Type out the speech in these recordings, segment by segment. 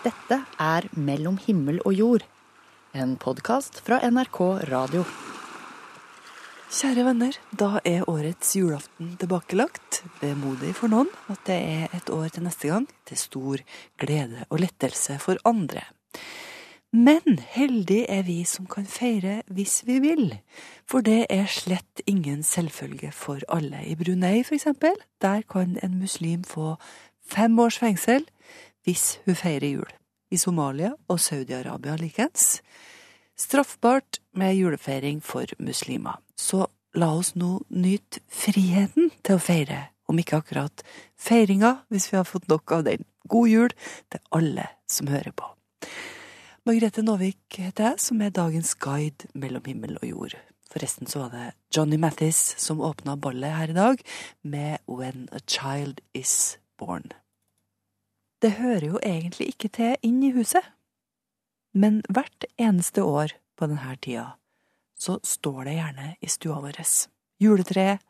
Dette er Mellom himmel og jord, en podkast fra NRK Radio. Kjære venner, da er årets julaften tilbakelagt. Vemodig for noen at det er et år til neste gang, til stor glede og lettelse for andre. Men heldig er vi som kan feire hvis vi vil, for det er slett ingen selvfølge for alle. I Brunei, for eksempel, der kan en muslim få fem års fengsel hvis hun feirer jul. I Somalia og Saudi-Arabia likens. Straffbart med julefeiring for muslimer. Så la oss nå nyte friheten til å feire, om ikke akkurat feiringa, hvis vi har fått nok av den. God jul til alle som hører på. Margrethe Nåvik heter jeg, som er dagens guide mellom himmel og jord. Forresten så var det Johnny Mathis som åpna ballet her i dag med When a Child Is Born. Det hører jo egentlig ikke til inn i huset, men hvert eneste år på denne tida så står det gjerne i stua vår. juletreet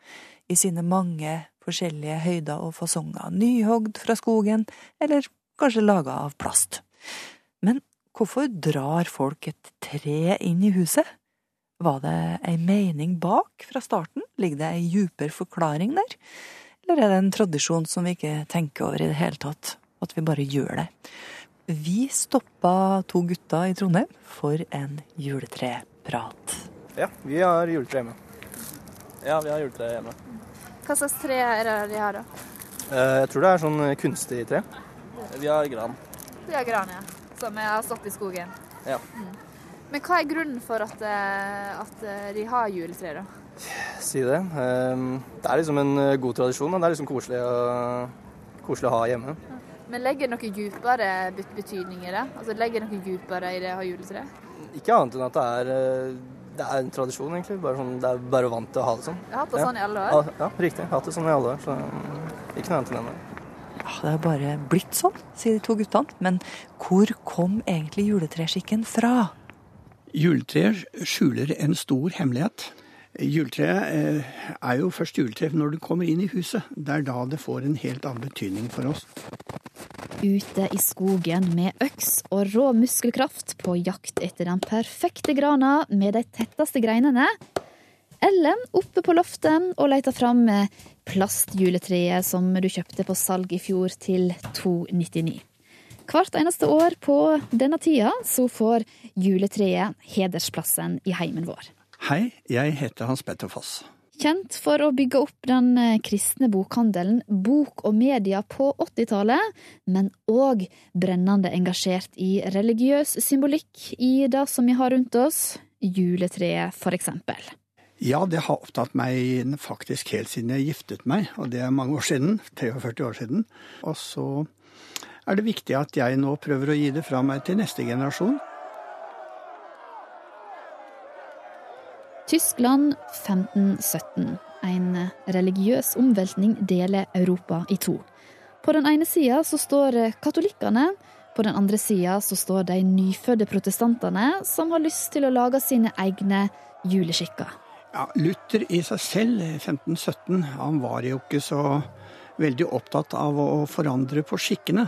i sine mange forskjellige høyder og fasonger, nyhogd fra skogen, eller kanskje laga av plast. Men hvorfor drar folk et tre inn i huset? Var det ei mening bak fra starten? Ligger det ei djupere forklaring der? Eller er det en tradisjon som vi ikke tenker over i det hele tatt? At vi bare gjør det? Vi stoppa to gutter i Trondheim for en juletreprat. Ja, vi har juletre hjemme. Ja, vi har juletre hjemme. Hva slags tre er det de har, da? Eh, Jeg tror det er sånn kunstig tre. Vi har gran. Vi har gran, ja. Som har stått i skogen. Ja. Men hva er grunnen for at, eh, at eh, de har juletre, da? Si det. Det er liksom en god tradisjon. Det er liksom koselig å, koselig å ha hjemme. Men legger det noe dypere bet- betydning i det? Altså Legger det noe dypere i det å ha juletre? Ikke annet enn at det er, eh, det er en tradisjon, egentlig. Bare sånn, det er bare vant til å ha det sånn. Jeg har hatt det Ja. sånn i alle år. ja riktig. Hatt det sånn i alle år. Så mm, ikke noe annet enn det. Ja, det er bare blitt sånn, sier de to guttene. Men hvor kom egentlig juletreskikken fra? Juletreet skjuler en stor hemmelighet. Juletreet eh, er jo først juletre når du kommer inn i huset. Det er da det får en helt annen betydning for oss. Ute i skogen med øks og rå muskelkraft på jakt etter den perfekte grana med de tetteste greinene. Ellen oppe på loftet og leter fram plastjuletreet som du kjøpte på salg i fjor til 299. Hvert eneste år på denne tida så får juletreet hedersplassen i heimen vår. Hei, jeg heter Hans Petter Foss. Kjent for å bygge opp den eh, kristne bokhandelen Bok og Media på 80-tallet, men òg brennende engasjert i religiøs symbolikk i det som vi har rundt oss, juletreet for eksempel. Ja, det har opptatt meg faktisk helt siden jeg giftet meg, og det er mange år siden. 43 år siden. Og så er det viktig at jeg nå prøver å gi det fra meg til neste generasjon. Tyskland 1517. En religiøs omveltning deler Europa i to. På den ene sida så står katolikkene, på den andre sida så står de nyfødte protestantene som har lyst til å lage sine egne juleskikker. Ja, Luther i seg selv, 1517, han var jo ikke så veldig opptatt av å forandre på skikkene.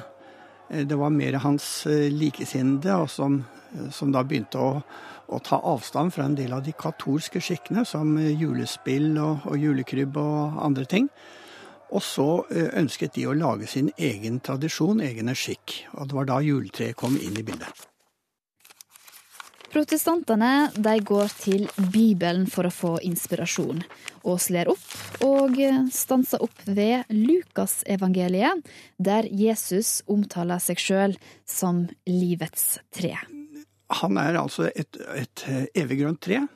Eh, Det var mer hans eh, likesinnede som, som da begynte å, å ta avstand fra en del av de katolske skikkene, som eh, julespill og, og julekrybb og andre ting. Og så eh, ønsket de å lage sin egen tradisjon, egne skikk. Og det var da juletreet kom inn i bildet. Protestantene de går til Bibelen for å få inspirasjon, og slår opp og stanser opp ved Lukasevangeliet, der Jesus omtaler seg sjøl som livets tre. Han er altså et, et eviggrønt tre.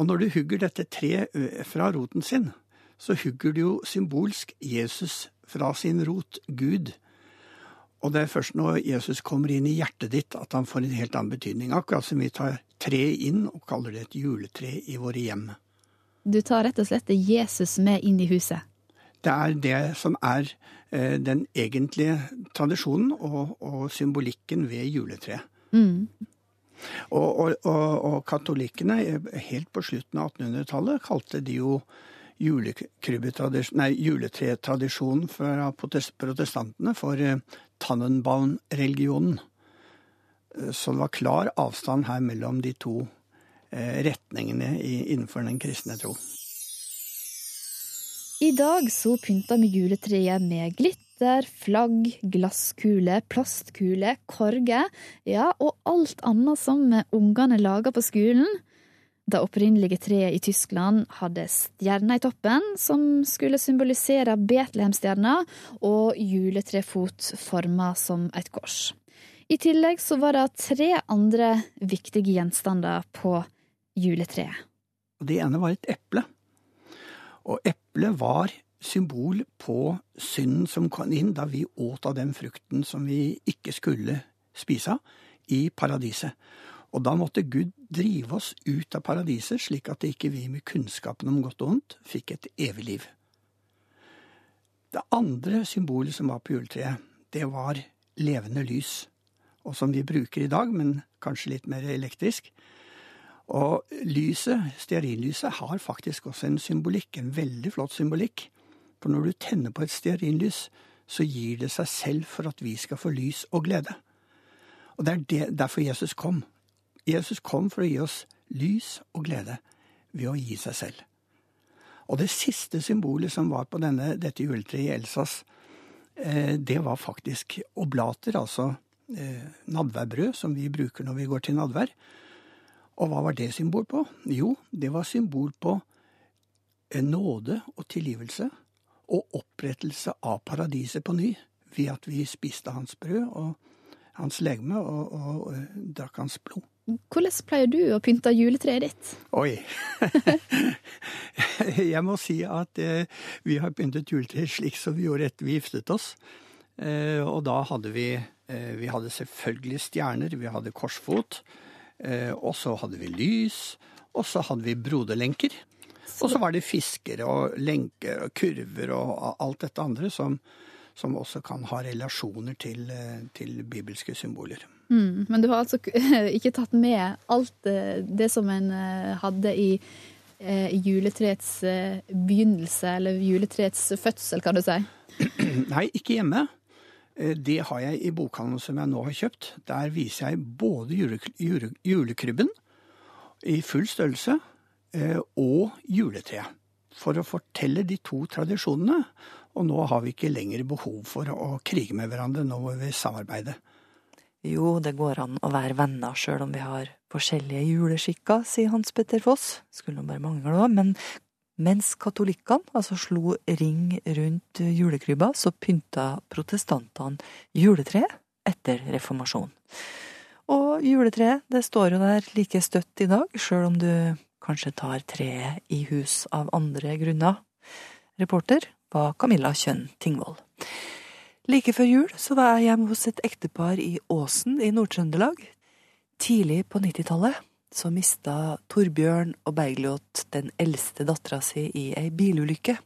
Og når du hugger dette treet fra roten sin, så hugger du jo symbolsk Jesus fra sin rot, Gud. Og det er først når Jesus kommer inn i hjertet ditt at han får en helt annen betydning. Akkurat som vi tar treet inn og kaller det et juletre i våre hjem. Du tar rett og slett Jesus med inn i huset. Det er det som er eh, den egentlige tradisjonen og, og symbolikken ved juletreet. Mm. Og, og, og, og katolikkene, helt på slutten av 1800-tallet, kalte de jo juletretradisjonen fra protestantene for eh, Tannenbaum-religionen. Eh, Så det var klar avstand her mellom de to eh, retningene innenfor den kristne tro. I dag så pynta vi juletreet med glitter, flagg, glasskule, plastkule, korger, ja, og alt annet som ungene lager på skolen. Det opprinnelige treet i Tyskland hadde stjerna i toppen, som skulle symbolisere Betlehemstjerna, og juletrefot forma som et kors. I tillegg så var det tre andre viktige gjenstander på juletreet. Det ene var et eple. Og eplet var symbol på synden som kom inn da vi åt av den frukten som vi ikke skulle spise av, i paradiset. Og da måtte Gud drive oss ut av paradiset, slik at ikke vi med kunnskapen om godt og vondt fikk et evig liv. Det andre symbolet som var på juletreet, det var levende lys. Og som vi bruker i dag, men kanskje litt mer elektrisk. Og lyset, stearinlyset, har faktisk også en symbolikk, en veldig flott symbolikk. For når du tenner på et stearinlys, så gir det seg selv for at vi skal få lys og glede. Og det er det, derfor Jesus kom. Jesus kom for å gi oss lys og glede ved å gi seg selv. Og det siste symbolet som var på denne, dette juletreet i Elsas, eh, det var faktisk oblater, altså eh, nadværbrød, som vi bruker når vi går til nadvær. Og hva var det symbol på? Jo, det var symbol på nåde og tilgivelse og opprettelse av paradiset på ny ved at vi spiste hans brød og hans legeme og, og, og drakk hans blod. Hvordan pleier du å pynte juletreet ditt? Oi! Jeg må si at eh, vi har pyntet juletreet slik som vi gjorde etter vi giftet oss. Eh, og da hadde vi eh, Vi hadde selvfølgelig stjerner, vi hadde korsfot. Eh, og så hadde vi lys, og så hadde vi broderlenker. Og så var det fisker og lenker og kurver og alt dette andre som, som også kan ha relasjoner til, til bibelske symboler. Mm, men du har altså ikke tatt med alt eh, det som en eh, hadde i, eh, juletreets begynnelse, eller juletreets fødsel, kan du si. Nei, ikke hjemme. Det har jeg i bokhandelen som jeg nå har kjøpt. Der viser jeg både jule, jule, julekrybben i full størrelse og juletreet. For å fortelle de to tradisjonene. Og nå har vi ikke lenger behov for å krige med hverandre, nå må vi samarbeide. Jo, det går an å være venner sjøl om vi har forskjellige juleskikker, sier Hans Petter Foss. Skulle nå bare mangle da. men mens katolikkene altså slo ring rundt julekrybba, så pynta protestantene juletreet etter reformasjonen. Og juletreet, det står jo der like støtt i dag, sjøl om du kanskje tar treet i hus av andre grunner. Reporter var Camilla Kjønn Tingvoll. Like før jul så var jeg hjemme hos et ektepar i Åsen i Nord-Trøndelag. Tidlig på 90-tallet så mista Torbjørn og Bergljot den eldste dattera si i ei bilulykke.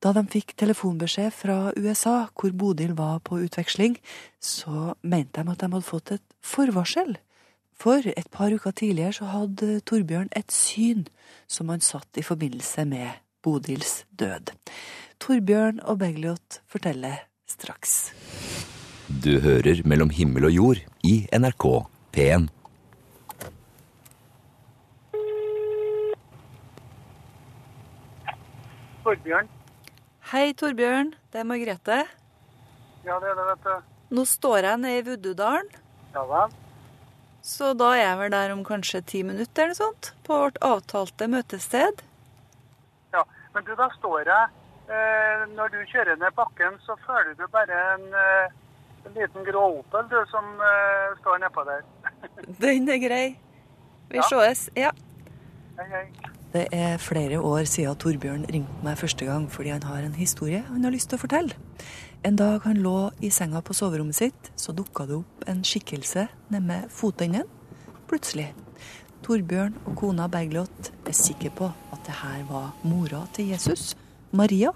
Da de fikk telefonbeskjed fra USA hvor Bodil var på utveksling, så mente de at de hadde fått et forvarsel. For et par uker tidligere så hadde Torbjørn et syn som han satt i forbindelse med Bodils død. Torbjørn og Bergljot forteller straks. Du hører Mellom himmel og jord i NRK P1. Torbjørn. Hei, Torbjørn. Det er Margrethe. Ja, det er det, vet du. Nå står jeg nede i Vuddudalen, Ja vel. Så da er jeg vel der om kanskje ti minutter eller sånt, på vårt avtalte møtested. Ja, men du, da står jeg eh, Når du kjører ned bakken, så føler du bare en, eh, en liten grå Opel, du, som eh, står nedpå der. Den er grei. Vi Ja. sees. Ja. Hei, hei. Det er flere år siden Torbjørn ringte meg første gang fordi han har en historie han har lyst til å fortelle. En dag han lå i senga på soverommet sitt, så dukka det opp en skikkelse nede fotenden. Plutselig. Torbjørn og kona Bergljot er sikre på at det her var mora til Jesus, Maria.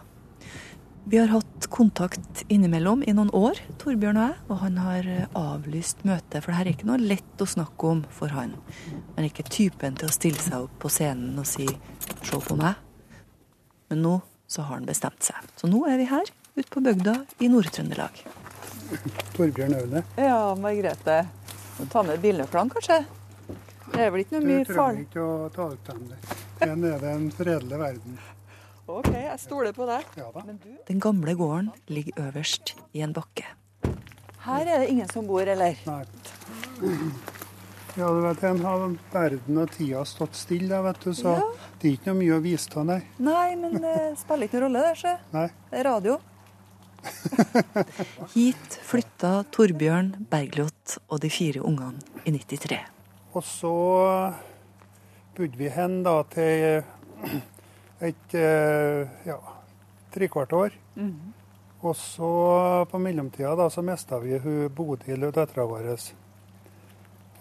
Vi har hatt kontakt innimellom i noen år, Torbjørn og jeg, og han har eh, avlyst møtet, for det her er ikke noe lett å snakke om for han. Han er ikke typen til å stille seg opp på scenen og si 'se på meg'. Men nå så har han bestemt seg. Så nå er vi her, ute på bygda i Nord-Trøndelag. Torbjørn Aune. Ja, Margrethe. Ta med bilnøklene, kanskje? Det er vel ikke noe Du mye trenger farlig? ikke å ta ut dem. Det er det en fredelig verden. OK, jeg stoler på deg. Ja da. Den gamle gården ligger øverst i en bakke. Her er det ingen som bor, eller? Nei. Ja, du vet, en har verden og tida stått stille, vet du, så Ja. det er ikke noe mye å vise av, nei. Nei, men det spiller ikke noen rolle, det. sjø. nei. Det er radio. Hit flytta Torbjørn Bergljot og de fire ungene i 93. Og så bodde vi hen da til et eh, ja, trekvart år. Og så på mellomtida da, så mista vi hun Bodil, dattera vår.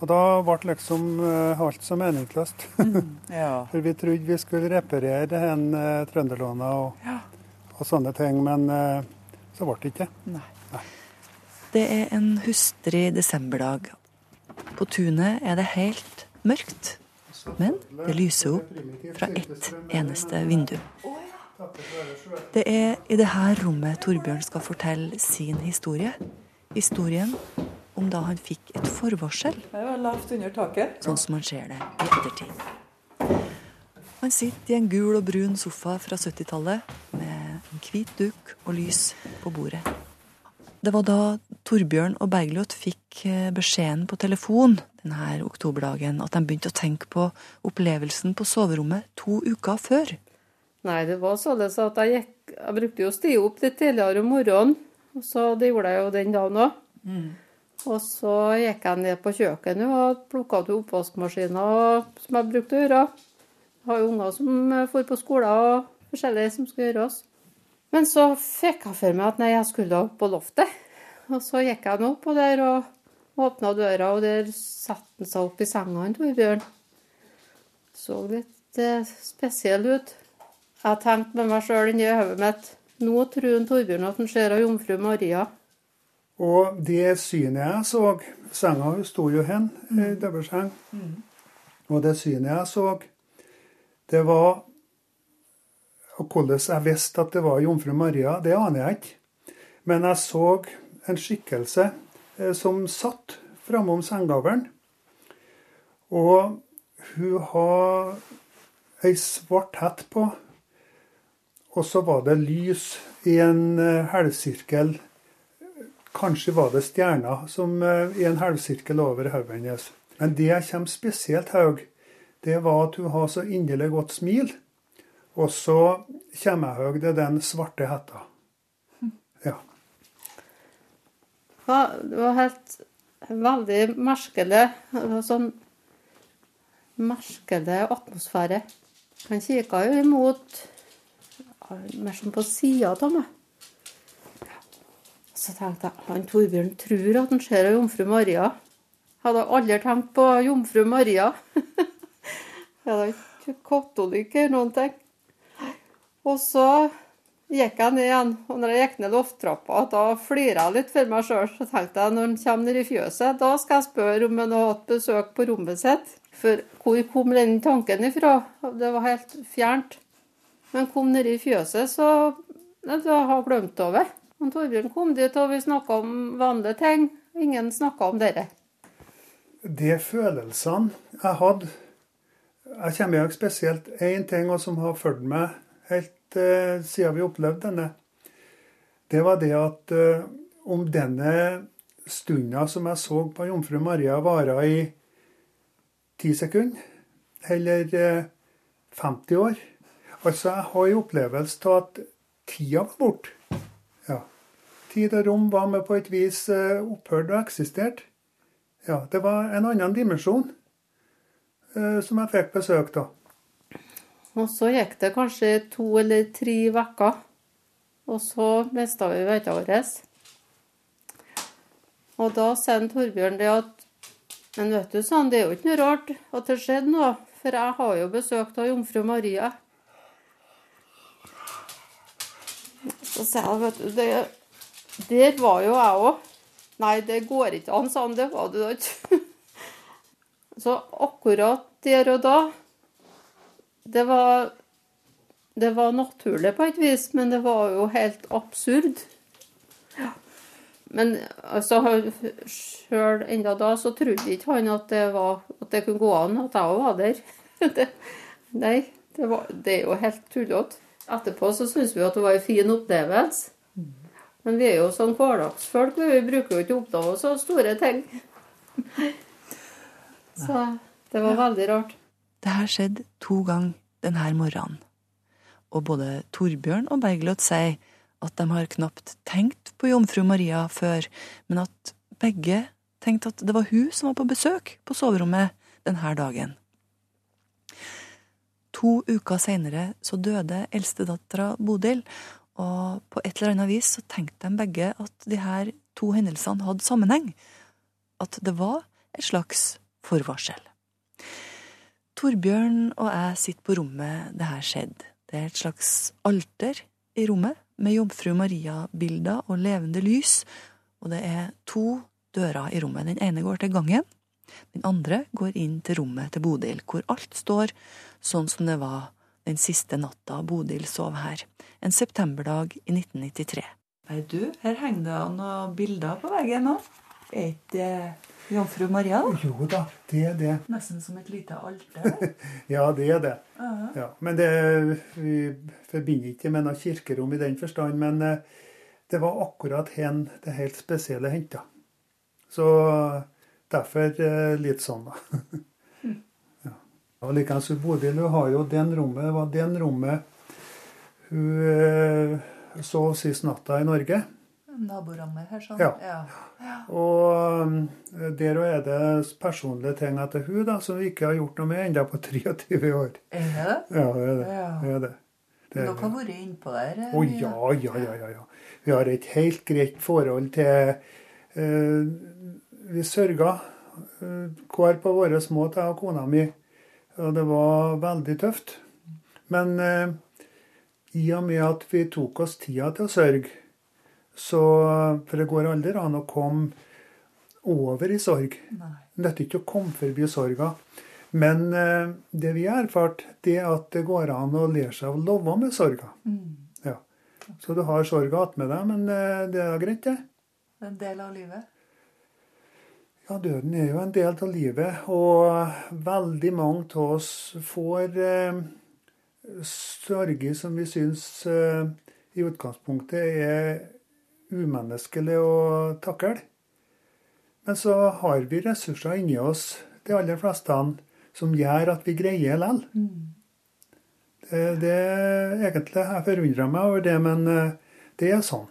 Og da ble liksom eh, alt så meningsløst. Ja. For vi trodde vi skulle reparere den uh, Trønderlåna og, og sånne ting, men eh, så ble det ikke. Det er en hustrig desemberdag. På tunet er det helt mørkt, men det lyser opp fra ett eneste vindu. Det er i dette rommet Torbjørn skal fortelle sin historie. Historien om da han fikk et forvarsel, Det var lavt under taket. sånn som han ser det i ettertid. Han sitter i en gul og brun sofa fra 70-tallet med en hvit duk og lys på bordet. Det var da Torbjørn og Bergljot fikk eh, beskjeden på telefon denne oktoberdagen at de begynte å tenke på opplevelsen på soverommet to uker før. Nei, det var således at jeg gikk Jeg brukte jo å stige opp litt tidligere om morgenen, og så det gjorde jeg jo den dagen òg. Og så gikk jeg ned på kjøkkenet og plukka opp oppvaskmaskina, som jeg brukte å gjøre. Har jo unger som eh, får på skole og forskjellig som skal gjøres. Men så fikk jeg for meg at nei, jeg skulle opp på loftet. Og så gikk jeg nå og der og åpna døra, og der satte han seg opp i senga, han Torbjørn. Så litt eh, spesiell ut. Jeg tenkte med meg sjøl inni hodet mitt nå tror han Torbjørn at han ser av jomfru Maria. Og det synet jeg så Senga sto jo hen, i dobbeltseng. Og det synet jeg så, det var Og hvordan jeg visste at det var jomfru Maria, det aner jeg ikke. Men jeg så en skikkelse eh, som satt framom sengegavlen. Og hun har ei svart hett på. Og så var det lys i en eh, halvsirkel Kanskje var det stjerner som eh, i en halvsirkel over hodet hennes. Men det jeg kommer spesielt høy, det var at hun har så inderlig godt smil. Og så kommer jeg det den svarte hetta. Ja. Ja, det var helt veldig merkelig. Sånn merkelig atmosfære. Han kikka jo imot mer som på sida av meg. Så tenkte jeg han Torbjørn tror at han ser ei jomfru Maria. Hadde aldri tenkt på jomfru Maria. Jeg er da ikke katolikk eller noen ting. Og så gikk jeg ned igjen, og når jeg gikk ned lofttrappa, da flira jeg litt for meg sjøl. Så tenkte jeg når han kommer ned i fjøset, da skal jeg spørre om han har hatt besøk på rommet sitt. For hvor kom den tanken ifra? Det var helt fjernt. Men kom ned i fjøset, så da har glemt over. Og Torbjørn kom dit, og vi snakka om vanlige ting. Ingen snakka om dere. De følelsene jeg hadde Jeg kommer ikke spesielt én ting som har fulgt meg helt eh, siden vi opplevde denne. Det var det at eh, om denne stunda som jeg så på jomfru Maria, varer i ti sekunder eller eh, 50 år Altså, jeg har en opplevelse av at tida var borte. Ja. Tid og rom var med på et vis eh, opphørt og eksistert. Ja, det var en annen dimensjon som jeg fikk besøk av. Og så gikk det kanskje to eller tre uker, og så mista vi veita vår. Og da sier Torbjørn det at Men vet du, sa han, det er jo ikke noe rart at det skjedde noe, for jeg har jo besøkt av jomfru Maria. Så sa jeg, vet du, det, der var jo jeg òg. Nei, det går ikke an, sa han. Det var du da ikke. Så akkurat der og da det var, det var naturlig på et vis, men det var jo helt absurd. Men altså, sjøl enda da så trodde ikke han at det, var, at det kunne gå an at jeg òg var der. det, nei, det, var, det er jo helt tullete. Etterpå så syns vi at det var en fin opplevelse. Men vi er jo sånn hverdagsfolk, vi bruker jo ikke å oppdage så store ting. Så det var veldig rart. Det her skjedde to ganger denne morgenen. Og både Torbjørn og Bergljot sier at de har knapt tenkt på jomfru Maria før, men at begge tenkte at det var hun som var på besøk på soverommet denne dagen. To uker seinere så døde eldstedattera Bodil, og på et eller annet vis så tenkte de begge at de her to hendelsene hadde sammenheng. At det var et slags forvarsel. Torbjørn og jeg sitter på rommet det her skjedde. Det er et slags alter i rommet, med jomfru Maria-bilder og levende lys, og det er to dører i rommet. Den ene går til gangen, den andre går inn til rommet til Bodil, hvor alt står sånn som det var den siste natta Bodil sov her, en septemberdag i 1993. Nei, du, her henger det noen bilder på veggen nå. Er ikke jomfru Maria? Jo da, det er det. Nesten som et lite alter. Ja, det er det. Ja. Ja, men det, vi forbinder ikke med noe kirkerom i den forstand. Men eh, det var akkurat hen det helt spesielle henta. Så derfor eh, litt sånn, da. ja. Og likeens Bodil hun har jo den rommet, det var den rommet hun eh, sov sist natta i Norge. Naborommet her, sånn. Ja. Og um, der òg er det personlige ting etter hun da, som vi ikke har gjort noe med ennå på 23 år. Er det det? Ja, det er det. Ja. det, er det. det er Dere har vært innpå der? eh, Å oh, ja, ja, ja, ja, ja. Vi har et helt greit forhold til eh, Vi sørga eh, hver på våre små jeg og kona mi. Og det var veldig tøft. Men eh, i og med at vi tok oss tida til å sørge, så For det går aldri an å komme over i sorg. Det nytter ikke å komme forbi sorga. Men eh, det vi har erfart, det er at det går an å lære seg å leve med sorga. Mm. Ja. Så du har sorga attmed deg, men eh, det er greit, det. En del av livet? Ja, døden er jo en del av livet, og veldig mange av oss får eh, sorger som vi syns eh, i utgangspunktet er umenneskelig å takle. Men så har vi ressurser inni oss, de aller fleste, som gjør at vi greier likevel. Det, det egentlig, Jeg forundrer meg over det, men eh, det er sånn.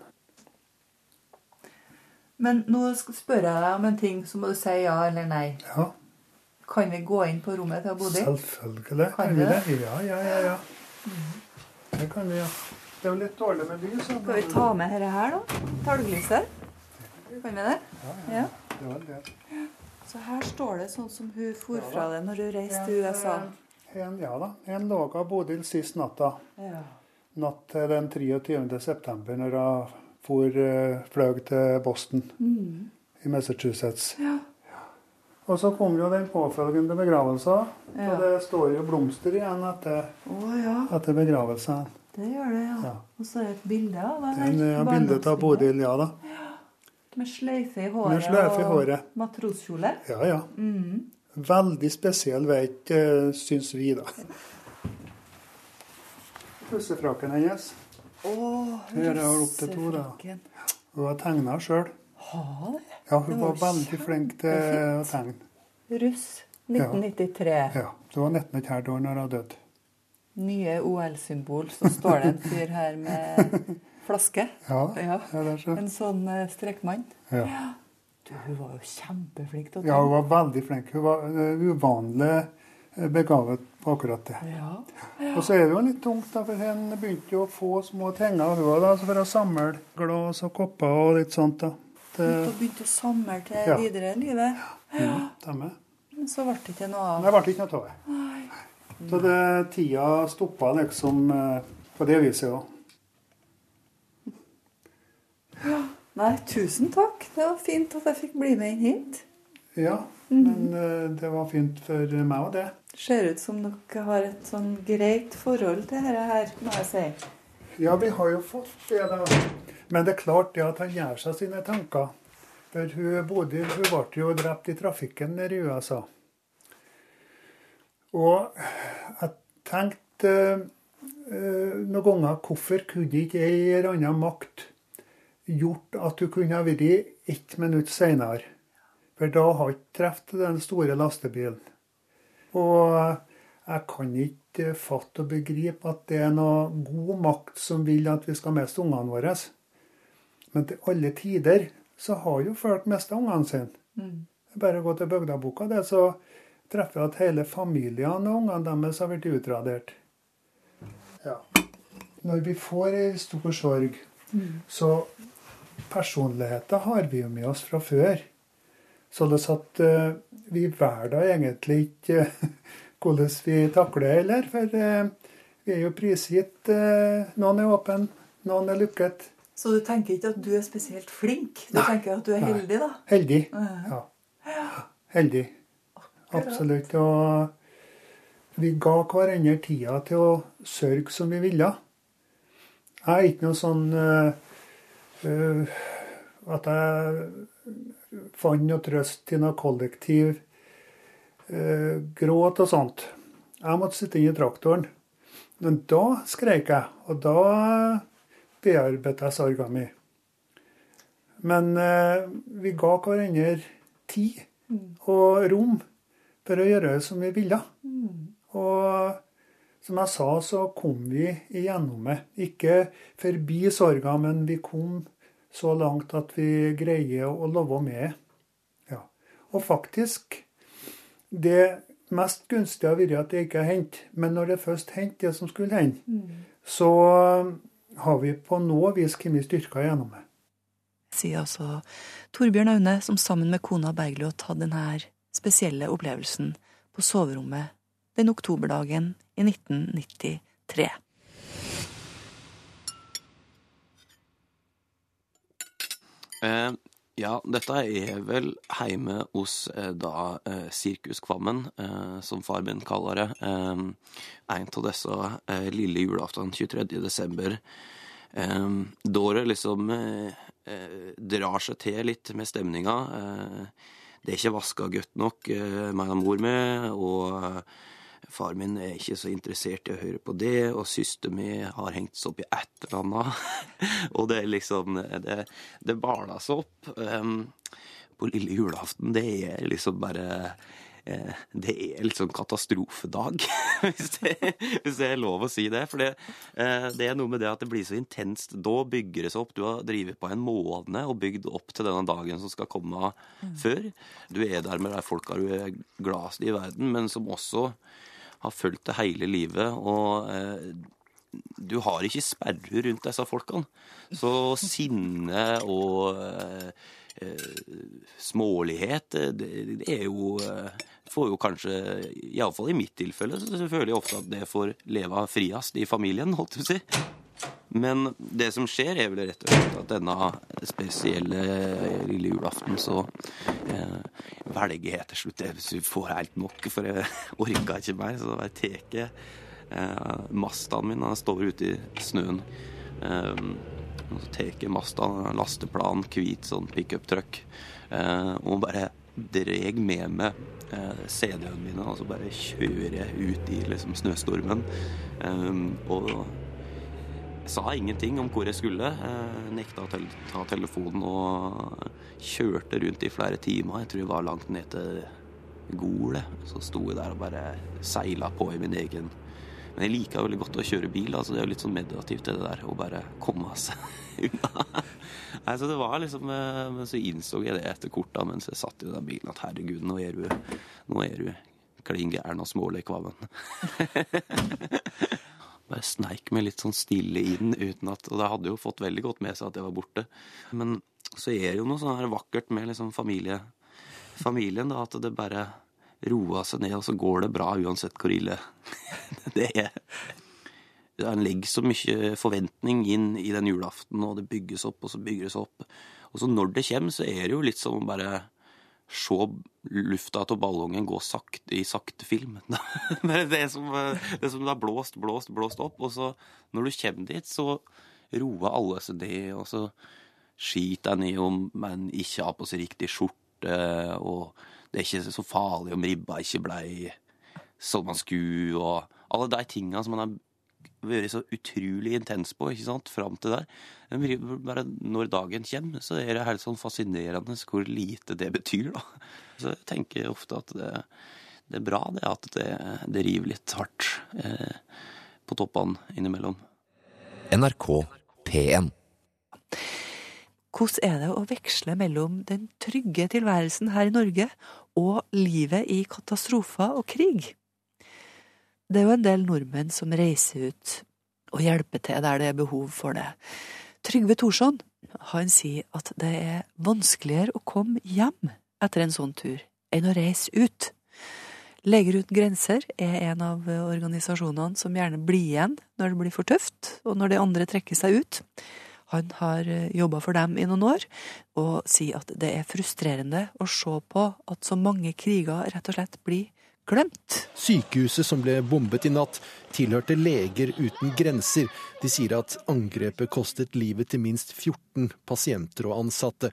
Men nå spør jeg deg om en ting, så må du si ja eller nei. Ja, Kan vi gå inn på rommet til Bodil? selvfølgelig Kan kan vi vi det. det? Ja, ja, ja. ja. Det kan vi, ja. Det er jo litt dårlig med lys. Skal vi ta med dette her, da? Talglyset? Kan vi det? Ja. ja. Det var det. Så her står det sånn som hun for fra det når hun reiste til USA. En, ja da. En lå av Bodil sist natta. Ja. Natt til den 23. september, når hun for, eh, fløy til Boston Mm. i Massachusetts. Ja. Og så kom jo den påfølgende begravelsen. Ja. Og det står jo blomster igjen etter, oh, ja, etter begravelsen. Det gjør det, ja. Ja. Og så er det et bilde av det her. er bildet av. Bodil, ja da. Med sløyfe i håret Med sløyfe i håret. og matroskjole. Ja, ja. Mm. Veldig spesiell veit, syns vi, da. Pussefrakken hennes. Her er hun opp til to, da. Hun har tegna sjøl. Ja, hun var veldig flink til å tegne. Russ 1993. Ja, Det var 19,5 år når hun døde. Nye OL-symbol. Så står det en fyr her med flaske. Ja, Ja. ja, er så. En sånn strekmann. strekkmann. Ja. Du, hun var jo kjempeflink til å ja, hun var veldig flink. Hun var eh, uvanlig eh, begavet på akkurat det. Ja. Og så er det jo litt tungt, da, for hun begynte jo å få små ting av hun altså for å samle glass og kopper og litt sånt. da. Hun begynte å samle til Ja. videre i livet. ja, ja. så ble det ikke noe av. Det ble ikke noe av det. Så det, tida stoppa liksom eh, på det viset òg. Nei, tusen takk. Det var fint at jeg fikk bli med inn hit. Ja, men eh, det var fint for meg òg, det. Ser ut som dere har et sånn greit forhold til dette her, må jeg si. Ja, vi har jo fått det, da. Men det er klart det at han gjør seg sine tanker. For hun, Bodil hun ble jo drept i trafikken nede i USA. Og jeg tenkte eh, noen ganger hvorfor kunne ikke ei eller annen makt gjort at du kunne ha vært ett minutt seinere? For da har ikke truffet den store lastebilen. Og jeg kan ikke fatte og begripe at det er noe god makt som vil at vi skal miste ungene våre. Men til alle tider så har jo folk mista ungene sine. Mm. Bare gå til bygdaboka, det, så treffer jeg at hele familiene og ungene deres har blitt utradert. Ja. Når vi får ei stor sorg, så personligheter har vi jo med oss fra før. Således at uh, vi velger egentlig ikke hvordan vi takler heller. For uh, vi er jo prisgitt. eh, noen er åpen, noen er lukket. Så du tenker ikke at du er spesielt flink? Du Nei. tenker at du er Nei. heldig, da? Heldig. Ja. Heldig. Absolutt. Og vi ga hverandre tida til å sørge som vi ville. Jeg er ikke noe sånn uh, at jeg fant noe trøst til noe kollektiv uh, gråt og sånt. Jeg måtte sitte inne i traktoren. Men da skrek jeg, og da bearbeidet jeg sorga mi. Men uh, vi ga hverandre tid og rom for å gjøre det som vi ville. Og som jeg sa, så kom vi igjennom det. Ikke forbi sorga, men vi kom så langt at vi greier å leve med. Ja. Og faktisk, det mest gunstige har vært at det ikke har hendt. Men når det først hendte det som skulle hende, så har vi på noe vis kommet styrka gjennom det. Sier altså Torbjørn Aune, som sammen med kona Bergljot hadde denne spesielle opplevelsen på soverommet den oktoberdagen i 1993. Eh, ja, dette er vel heime hos eh, da eh, Sirkuskvammen, eh, som far min kaller det. Eh, en av disse eh, lille julaften 23. desember. Da det liksom drar seg til litt med stemninga. Eh, det er ikke vaska godt nok, eh, meg og mor mi, og Far min er ikke så interessert i å høre på det, og søster mi har hengt seg opp i et eller annet. og det er liksom Det, det baler seg opp. Um, på lille julaften, det er liksom bare Det er litt sånn katastrofedag, hvis det, hvis det er lov å si det. For det, eh, det er noe med det at det blir så intenst. Da bygger det seg opp. Du har drevet på en måned og bygd opp til denne dagen som skal komme før. Du er der med de folka du er gladest i verden, men som også har fulgt det hele livet. og eh, du har ikke sperrer rundt disse folkene. Så sinne og eh, eh, smålighet, eh, det, det er jo eh, Får jo kanskje, iallfall i mitt tilfelle, så føler jeg ofte at det får leve friest i familien, holdt jeg på å si. Men det som skjer, er vel rett og slett at denne spesielle lille julaften så eh, velger jeg til slutt du får helt nok, for jeg orka ikke mer, så jeg tar eh, Mastaen min, den står ute i snøen. Eh, og så tar jeg Mastaen, en lasteplan, hvit sånn pickup-truck, eh, og bare dreg med meg CD-ene mine, og så bare kjører jeg ut i liksom snøstormen. Eh, og sa ingenting om hvor jeg skulle. Eh, nekta å ta telefonen og kjørte rundt i flere timer. Jeg tror jeg var langt ned til Gol. Så sto jeg der og bare seila på i min egen Men jeg liker veldig godt å kjøre bil. altså Det er jo litt sånn meditativt, det der å bare komme seg unna. Nei, så det var liksom eh, Men så innså jeg det etter kort da, mens jeg satt i den bilen, at herregud, nå er du, nå er du klin gæren og smålig men. bare sneik meg litt sånn stille inn uten at Og det hadde jo fått veldig godt med seg at jeg var borte. Men så er det jo noe sånn her vakkert med liksom familie, familien, da, at det bare roer seg ned, og så går det bra uansett hvor ille det er. En legger så mye forventning inn i den julaften, og det bygges opp, og så bygges det opp. Og så når det kommer, så er det jo litt som å bare se lufta av ballongen gå sakte i sakte film. det er som, det som det har blåst, blåst, blåst opp. Og så, når du kommer dit, så roer alle seg ned, og så skiter jeg ned om man ikke har på seg riktig skjorte, og det er ikke så farlig om ribba ikke blei som man skulle, og alle de tinga som man har vært så utrolig intens på ikke sant, fram til der. Bare når dagen kommer, så er det helt sånn fascinerende hvor lite det betyr, da. Så jeg tenker ofte at det, det er bra det at det, det river litt hardt eh, på toppene innimellom. NRK P1. Hvordan er det å veksle mellom den trygge tilværelsen her i Norge og livet i katastrofer og krig? Det er jo en del nordmenn som reiser ut og hjelper til der det er behov for det. Trygve Thorsson han sier at det er vanskeligere å komme hjem etter en sånn tur enn å reise ut. Leger uten grenser er en av organisasjonene som gjerne blir igjen når det blir for tøft, og når de andre trekker seg ut. Han har jobba for dem i noen år, og sier at det er frustrerende å se på at så mange kriger rett og slett blir glemt. Sykehuset som ble bombet i natt, tilhørte Leger uten grenser. De sier at angrepet kostet livet til minst 14 pasienter og ansatte.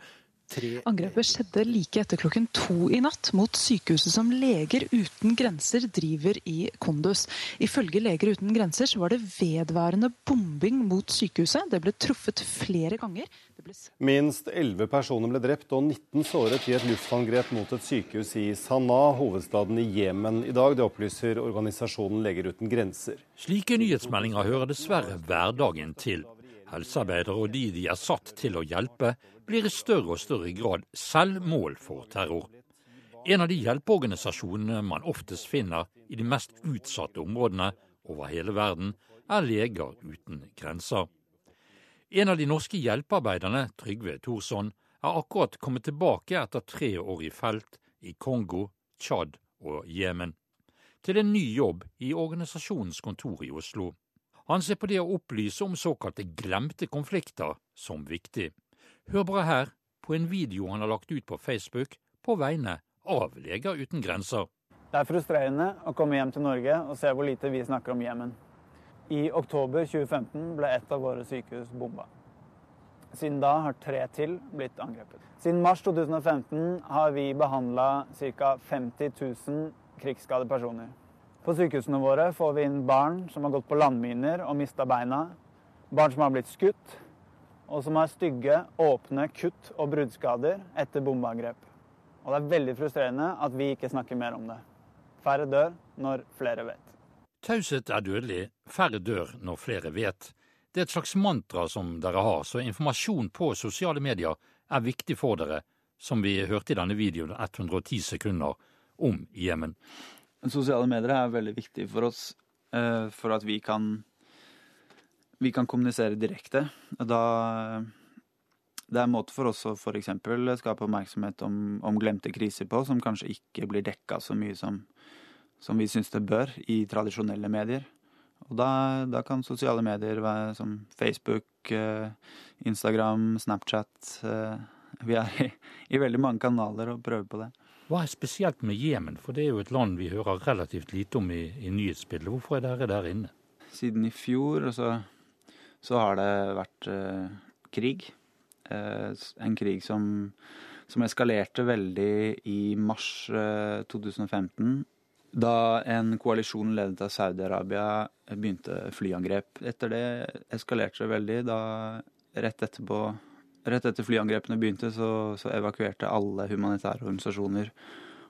Tre Angrepet skjedde like etter klokken to i natt mot sykehuset som Leger uten grenser driver i Kondus. Ifølge Leger uten grenser så var det vedværende bombing mot sykehuset. Det ble truffet flere ganger. Ble... Minst 11 personer ble drept og 19 såret i et luftangrep mot et sykehus i Sanaa, hovedstaden i Jemen i dag. Det opplyser organisasjonen Leger uten grenser. Slike nyhetsmeldinger hører dessverre hverdagen til. Helsearbeidere og de de er satt til å hjelpe, blir i større og større grad selv mål for terror. En av de hjelpeorganisasjonene man oftest finner i de mest utsatte områdene over hele verden, er Leger uten grenser. En av de norske hjelpearbeiderne, Trygve Thorsson, er akkurat kommet tilbake etter tre år i felt i Kongo, Tsjad og Jemen, til en ny jobb i organisasjonens kontor i Oslo. Han ser på det å opplyse om såkalte glemte konflikter som viktig. Hør bare her på en video han har lagt ut på Facebook på vegne av Leger uten grenser. Det er frustrerende å komme hjem til Norge og se hvor lite vi snakker om Jemen. I oktober 2015 ble et av våre sykehus bomba. Siden da har tre til blitt angrepet. Siden mars 2015 har vi behandla ca. 50 000 krigsskadde personer. På sykehusene våre får vi inn barn som har gått på landminer og mista beina. Barn som har blitt skutt, og som har stygge, åpne kutt og bruddskader etter bombeangrep. Og det er veldig frustrerende at vi ikke snakker mer om det. Færre dør når flere vet. Taushet er dødelig, færre dør når flere vet. Det er et slags mantra som dere har, så informasjon på sosiale medier er viktig for dere, som vi hørte i denne videoen 110 sekunder om Jemen. Sosiale medier er veldig viktig for oss uh, for at vi kan vi kan kommunisere direkte. Da det er en måte for oss å f.eks. skape oppmerksomhet om, om, glemte kriser på, som kanskje ikke blir dekka så mye som, som vi syns det bør i tradisjonelle medier. Og da, da kan sosiale medier være som Facebook, uh, Instagram, Snapchat uh, Vi er i, i veldig mange kanaler og prøver på det. Hva er spesielt med Jemen, for det er jo et land vi hører relativt lite om i, i nyhetsbildet. Hvorfor er dere der inne? Siden i fjor så, så har det vært eh, krig. Eh, en krig som, som, eskalerte veldig i mars eh, 2015. Da en koalisjon ledet av Saudi-Arabia begynte flyangrep. Etter det eskalerte det veldig. Da rett etterpå Rett etter flyangrepene begynte, så, så, evakuerte alle humanitære organisasjoner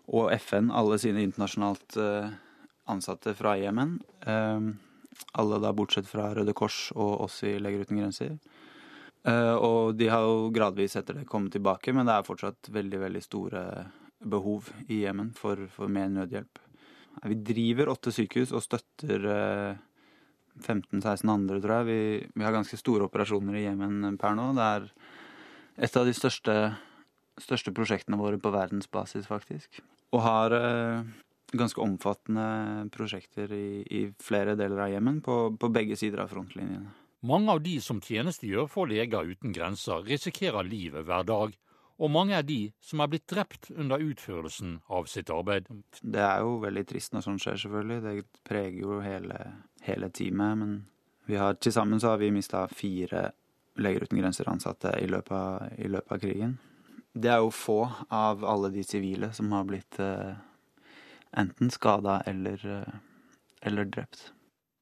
og FN alle sine internasjonalt ansatte fra Jemen. Uh, alle da bortsett fra Røde Kors og oss i Leger uten grenser. Uh, og de har jo gradvis etter det kommet tilbake, men det er fortsatt veldig, veldig store behov i Jemen for, for, mer nødhjelp. Vi driver åtte sykehus og støtter 15-16 andre, tror jeg. Vi, vi, har ganske store operasjoner i Jemen per nå. Det er et av de største, største prosjektene våre på verdensbasis, faktisk. Og har eh, ganske omfattende prosjekter i, i, flere deler av Jemen, på, på begge sider av frontlinjene. Mange av de som tjenestegjør for Leger uten grenser, risikerer livet hver dag, og mange er de som er blitt drept under utførelsen av sitt arbeid. Det er jo veldig trist når sånt skjer, selvfølgelig. Det preger jo hele, hele teamet. Men vi har, til sammen så har vi mista fire Leger uten grenser-ansatte i, i løpet av krigen. Det er jo få av alle de sivile som har blitt eh, enten skada eller, eh, eller drept.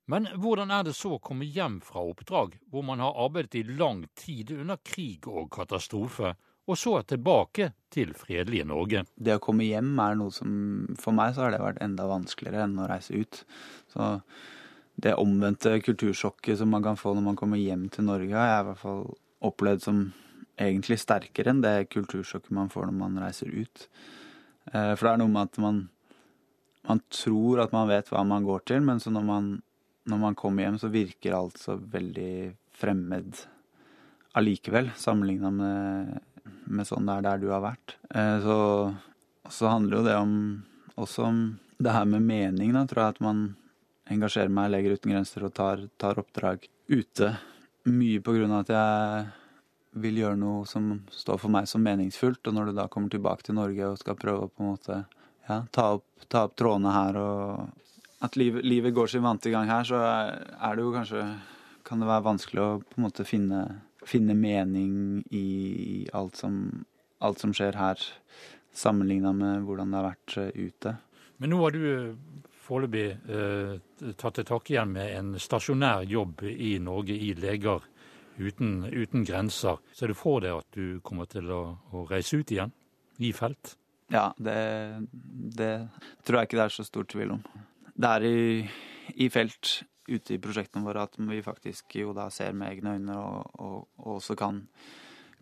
Men hvordan er det så å komme hjem fra oppdrag hvor man har arbeidet i lang tid under krig og katastrofe, og så tilbake til fredelige Norge? Det å komme hjem er noe som For meg så har det vært enda vanskeligere enn å reise ut. Så det omvendte kultursjokket som man kan få når man kommer hjem til Norge, har jeg i hvert fall opplevd som egentlig sterkere enn det kultursjokket man får når man reiser ut. Eh, For det er noe med at man, man tror at man vet hva man går til, men så når man, når man kommer hjem, så virker alt så veldig fremmed allikevel, sammenligna med, med sånn det er der du har vært. Eh, Så, så handler jo det om også om det her med mening, da, tror jeg at man engasjerer meg i Leger uten grenser og tar, tar oppdrag ute. Mye på grunn av at jeg vil gjøre noe som står for meg som meningsfullt. Og når du da kommer tilbake til Norge og skal prøve å på en måte ja, ta, opp, ta opp trådene her og At livet, livet går sin vante gang her, så er, det jo kanskje Kan det være vanskelig å på en måte finne, finne mening i alt som, alt som skjer her, sammenligna med hvordan det har vært eh, ute. Men nå har du eh, foreløpig eh, tatt til takke igjen med en stasjonær jobb i Norge i Leger uten, uten grenser. Ser du for deg at du kommer til å, å reise ut igjen i felt? Ja, det, det tror jeg ikke det er så stor tvil om. Det er i, i felt ute i prosjektene våre at vi faktisk jo da ser med egne øyne og, og, og også kan,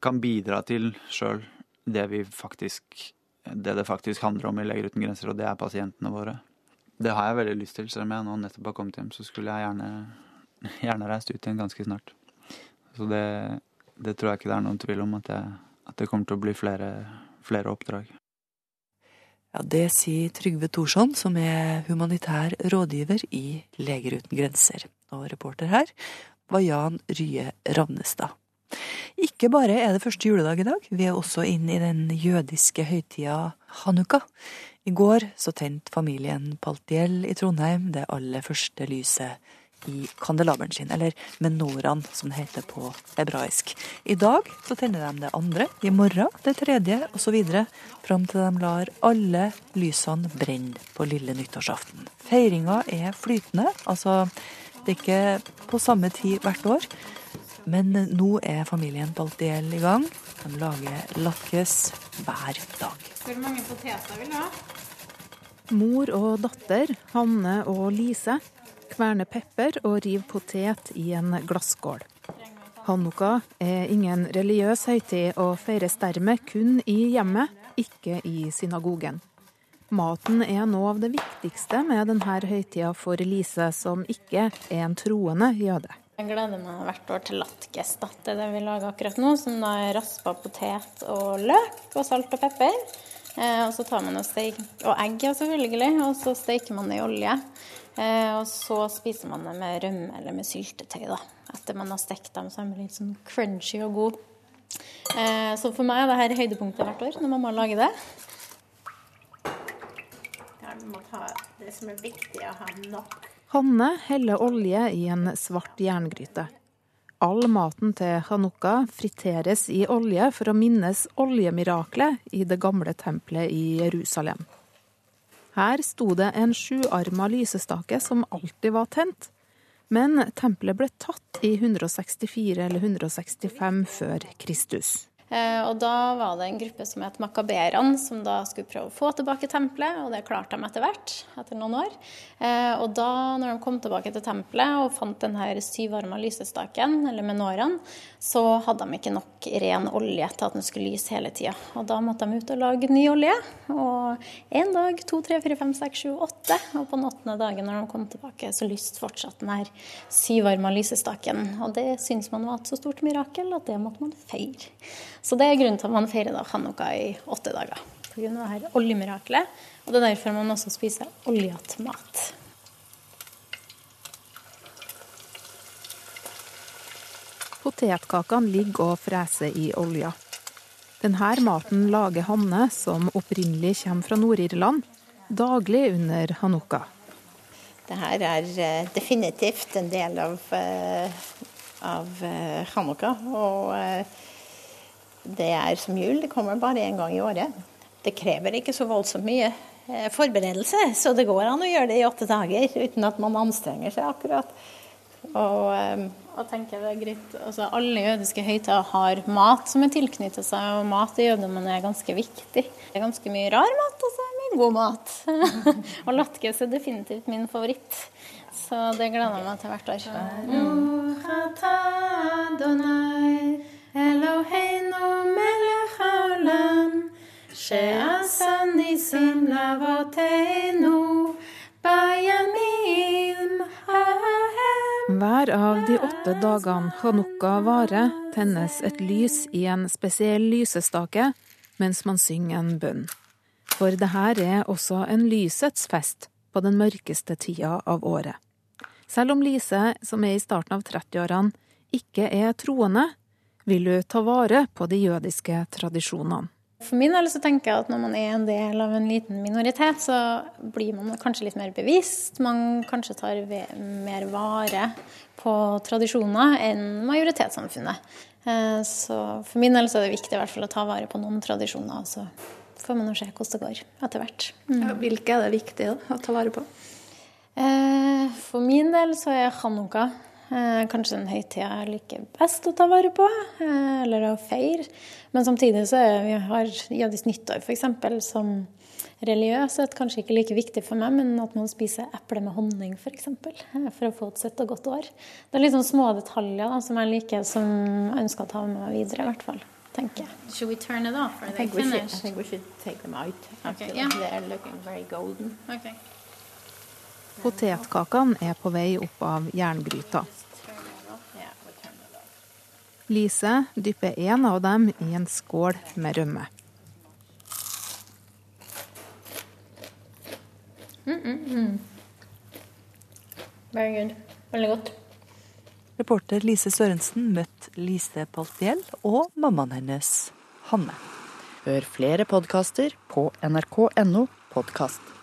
kan bidra til sjøl det vi faktisk det det faktisk handler om i Leger uten grenser, og det er pasientene våre. Det har jeg veldig lyst til. Selv om jeg nå nettopp har kommet hjem, så skulle jeg gjerne, gjerne reist ut igjen ganske snart. Så det, det tror jeg ikke det er noen tvil om, at, jeg, at det kommer til å bli flere, flere oppdrag. Ja, Det sier Trygve Thorsson, som er humanitær rådgiver i Leger uten grenser. Og reporter her var Jan Rye Ravnestad. Ikke bare er det første juledag i dag, vi er også inn i den jødiske høytida hanukka. I går så tente familien Paltiel i Trondheim det aller første lyset i kandelaberen sin, eller menoraen som det heter på hebraisk. I dag så tenner de det andre, i morgen det tredje, osv. Fram til de lar alle lysene brenne på lille nyttårsaften. Feiringa er flytende, altså det er ikke på samme tid hvert år. Men nå er familien Baltiel i gang. De lager lakkes hver dag. Hvor mange poteter vil du ha? Mor og datter, Hanne og Lise, kverner pepper og river potet i en glasskål. Hanukka er ingen religiøs høytid og feires dermed kun i hjemmet, ikke i synagogen. Maten er noe av det viktigste med denne høytida for Lise, som ikke er en troende jøde. Jeg gleder meg hvert år til latkes. Det er det vi lager akkurat nå, som da er raspa potet og løk og salt og pepper. Eh, og så tar man og steik, og egg, selvfølgelig, og så steiker man det i olje. Eh, og så spiser man det med rømme eller med syltetøy, da. Etter man har stekt dem, så er de litt sånn crunchy og god. Eh, så for meg er det her høydepunktet hvert år, når mamma lager det. Ta det som er viktig å ha nok. Hanne heller olje i en svart jerngryte. All maten til hanukka friteres i olje for å minnes oljemiraklet i det gamle tempelet i Jerusalem. Her sto det en sjuarma lysestake som alltid var tent, men tempelet ble tatt i 164 eller 165 før Kristus. Eh, og da var det en gruppe som het makaberene, som da skulle prøve å få tilbake tempelet, og det klarte de etter hvert, etter noen år. Eh, og da, når de kom tilbake til tempelet og fant den her syvarma lysestaken, eller menoraen, så hadde de ikke nok ren olje til at den skulle lyse hele tida. Og da måtte de ut og lage ny olje. Og én dag, to, tre, fire, fem, seks, sju, åtte. Og på den åttende dagen når de kom tilbake, så lyste fortsatt den her syvarma lysestaken. Og det syns man var et så stort mirakel at det måtte man feire. Så det er grunnen til at man feirer da hanukka i åtte dager. På grunn av det her oljemirakelet. Og det er derfor man også spiser oljete mat. Potetkakene ligger og freser i olja. Denne maten lager Hanne, som opprinnelig kommer fra Nord-Irland, daglig under hanukka. Det her er eh, definitivt en del av, eh, av eh, hanukka. Og det er som jul, det kommer bare én gang i året. Det krever ikke så voldsomt mye eh, forberedelse, så det går an å gjøre det i åtte dager uten at man anstrenger seg akkurat. Og, um, Og tenker det er greit, altså Alle jødiske høytider har mat som er tilknyttet seg, og mat i jødedommen er ganske viktig. Det er ganske mye rar mat, og så er det mye god mat. og latkes er definitivt min favoritt, så det gleder jeg meg til hvert år. Hver av de åtte dagene hanukka varer, tennes et lys i en spesiell lysestake mens man synger en bønn. For det her er også en lysets fest på den mørkeste tida av året. Selv om Lise, som er i starten av 30-årene, ikke er troende, vil hun ta vare på de jødiske tradisjonene. For min del så tenker jeg at når man er en del av en liten minoritet, så blir man kanskje litt mer bevisst. Man kanskje tar mer vare på tradisjoner enn majoritetssamfunnet. Eh, Så for min del så er det viktig i hvert fall å ta vare på noen tradisjoner. Så får man se hvordan det går etter hvert. Ja, hvilke er det viktig da, å ta vare på? Eh, For min del så er hanukka kanskje den høytid jeg liker best å ta vare på, eh, eller å feire. Men samtidig så er vi har jødisk nyttår f.eks. som religiøs er kanskje ikke like viktig for meg, men at man spiser eple med honning f.eks. For, eksempel, eh, for å få et søtt og godt år. Det er litt sånn små detaljer da, som jeg liker, som jeg ønsker å ta med meg videre, i hvert fall. tenker jeg. Should we turn it off? I think, we should, I think we should take them out. Okay, yeah. They're looking very golden. Okay. Potetkakene er på vei opp av jerngryta. Lise dypper en av dem i en skål med rømme. Mm, mm, mm. Very good. Veldig godt. Reporter Lise Sørensen møtte Lise Paltiel og mammaen hennes, Hanne. Hør flere podkaster på nrk.no podkast.